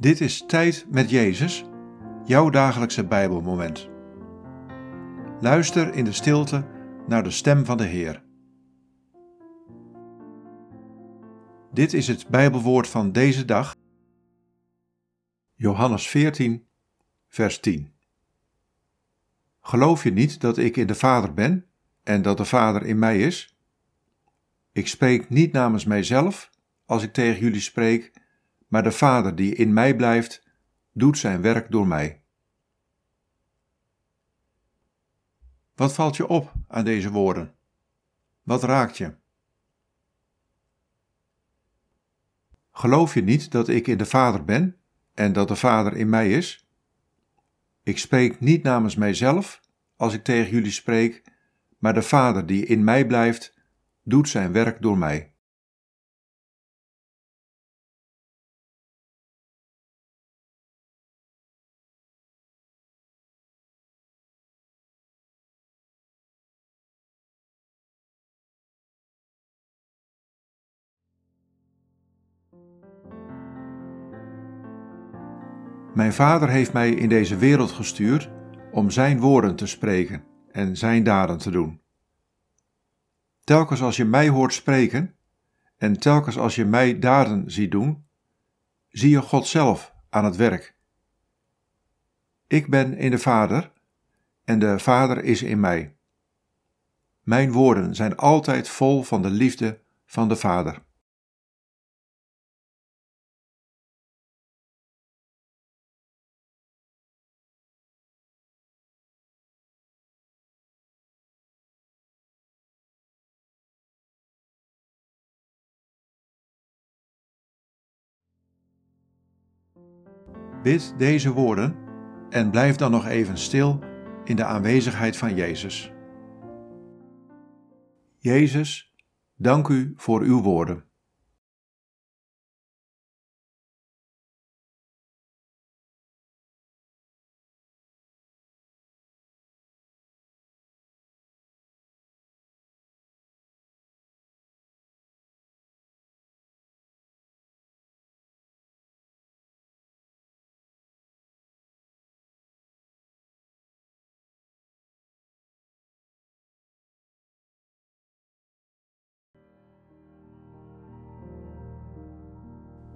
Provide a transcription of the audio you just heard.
Dit is Tijd met Jezus, jouw dagelijkse Bijbelmoment. Luister in de stilte naar de stem van de Heer. Dit is het Bijbelwoord van deze dag. Johannes 14, vers 10. Geloof je niet dat ik in de Vader ben en dat de Vader in mij is? Ik spreek niet namens mijzelf als ik tegen jullie spreek maar de Vader die in mij blijft, doet zijn werk door mij. Wat valt je op aan deze woorden? Wat raakt je? Geloof je niet dat ik in de Vader ben en dat de Vader in mij is? Ik spreek niet namens mijzelf als ik tegen jullie spreek, maar de Vader die in mij blijft, doet zijn werk door mij. Mijn Vader heeft mij in deze wereld gestuurd om Zijn woorden te spreken en Zijn daden te doen. Telkens als je mij hoort spreken en telkens als je mij daden ziet doen, zie je God zelf aan het werk. Ik ben in de Vader en de Vader is in mij. Mijn woorden zijn altijd vol van de liefde van de Vader. Bid deze woorden en blijf dan nog even stil in de aanwezigheid van Jezus. Jezus, dank u voor uw woorden.